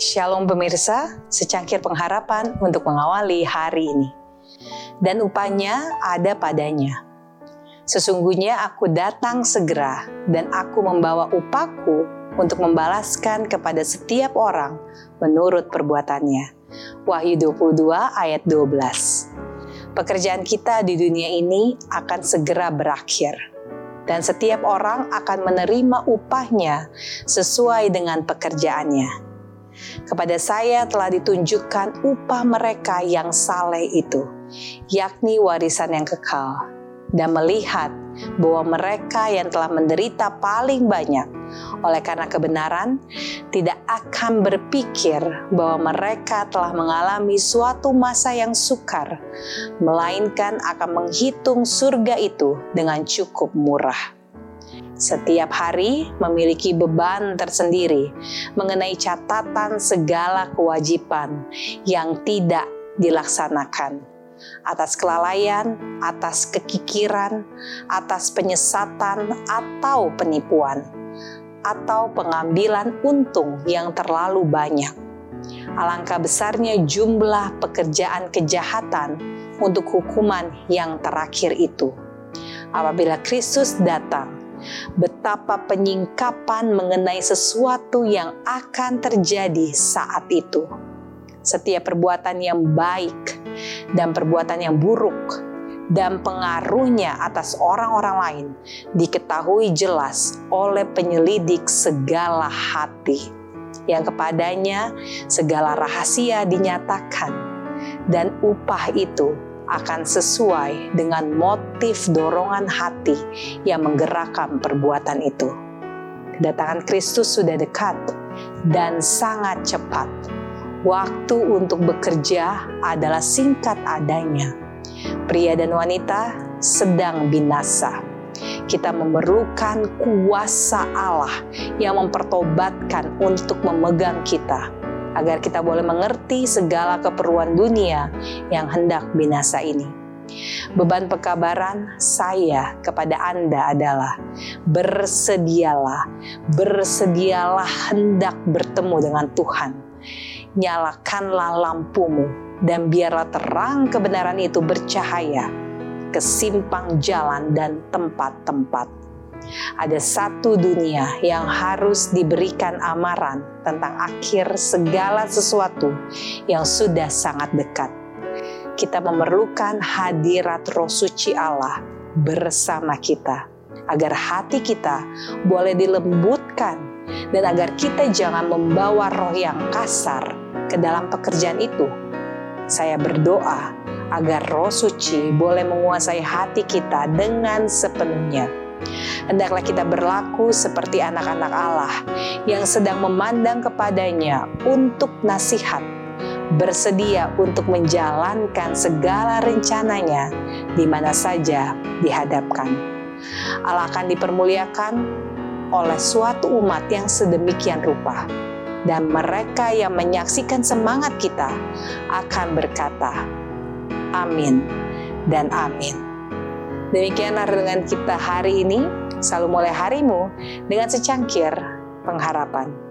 Shalom pemirsa, secangkir pengharapan untuk mengawali hari ini. Dan upahnya ada padanya. Sesungguhnya aku datang segera dan aku membawa upahku untuk membalaskan kepada setiap orang menurut perbuatannya. Wahyu 22 ayat 12. Pekerjaan kita di dunia ini akan segera berakhir dan setiap orang akan menerima upahnya sesuai dengan pekerjaannya. Kepada saya telah ditunjukkan upah mereka yang saleh itu, yakni warisan yang kekal, dan melihat bahwa mereka yang telah menderita paling banyak oleh karena kebenaran tidak akan berpikir bahwa mereka telah mengalami suatu masa yang sukar, melainkan akan menghitung surga itu dengan cukup murah. Setiap hari memiliki beban tersendiri mengenai catatan segala kewajiban yang tidak dilaksanakan. Atas kelalaian, atas kekikiran, atas penyesatan atau penipuan, atau pengambilan untung yang terlalu banyak. Alangkah besarnya jumlah pekerjaan kejahatan untuk hukuman yang terakhir itu. Apabila Kristus datang, betapa penyingkapan mengenai sesuatu yang akan terjadi saat itu. Setiap perbuatan yang baik dan perbuatan yang buruk dan pengaruhnya atas orang-orang lain diketahui jelas oleh penyelidik segala hati yang kepadanya segala rahasia dinyatakan dan upah itu akan sesuai dengan motif dorongan hati yang menggerakkan perbuatan itu. Kedatangan Kristus sudah dekat dan sangat cepat. Waktu untuk bekerja adalah singkat adanya. Pria dan wanita sedang binasa. Kita memerlukan kuasa Allah yang mempertobatkan untuk memegang kita agar kita boleh mengerti segala keperluan dunia yang hendak binasa ini. Beban pekabaran saya kepada Anda adalah bersedialah, bersedialah hendak bertemu dengan Tuhan. Nyalakanlah lampumu dan biarlah terang kebenaran itu bercahaya ke simpang jalan dan tempat-tempat ada satu dunia yang harus diberikan amaran tentang akhir segala sesuatu yang sudah sangat dekat. Kita memerlukan hadirat roh suci Allah bersama kita, agar hati kita boleh dilembutkan dan agar kita jangan membawa roh yang kasar ke dalam pekerjaan itu. Saya berdoa agar roh suci boleh menguasai hati kita dengan sepenuhnya Hendaklah kita berlaku seperti anak-anak Allah yang sedang memandang kepadanya untuk nasihat, bersedia untuk menjalankan segala rencananya di mana saja dihadapkan. Allah akan dipermuliakan oleh suatu umat yang sedemikian rupa dan mereka yang menyaksikan semangat kita akan berkata, Amin dan Amin. Demikianlah dengan kita hari ini. Selalu mulai harimu dengan secangkir pengharapan.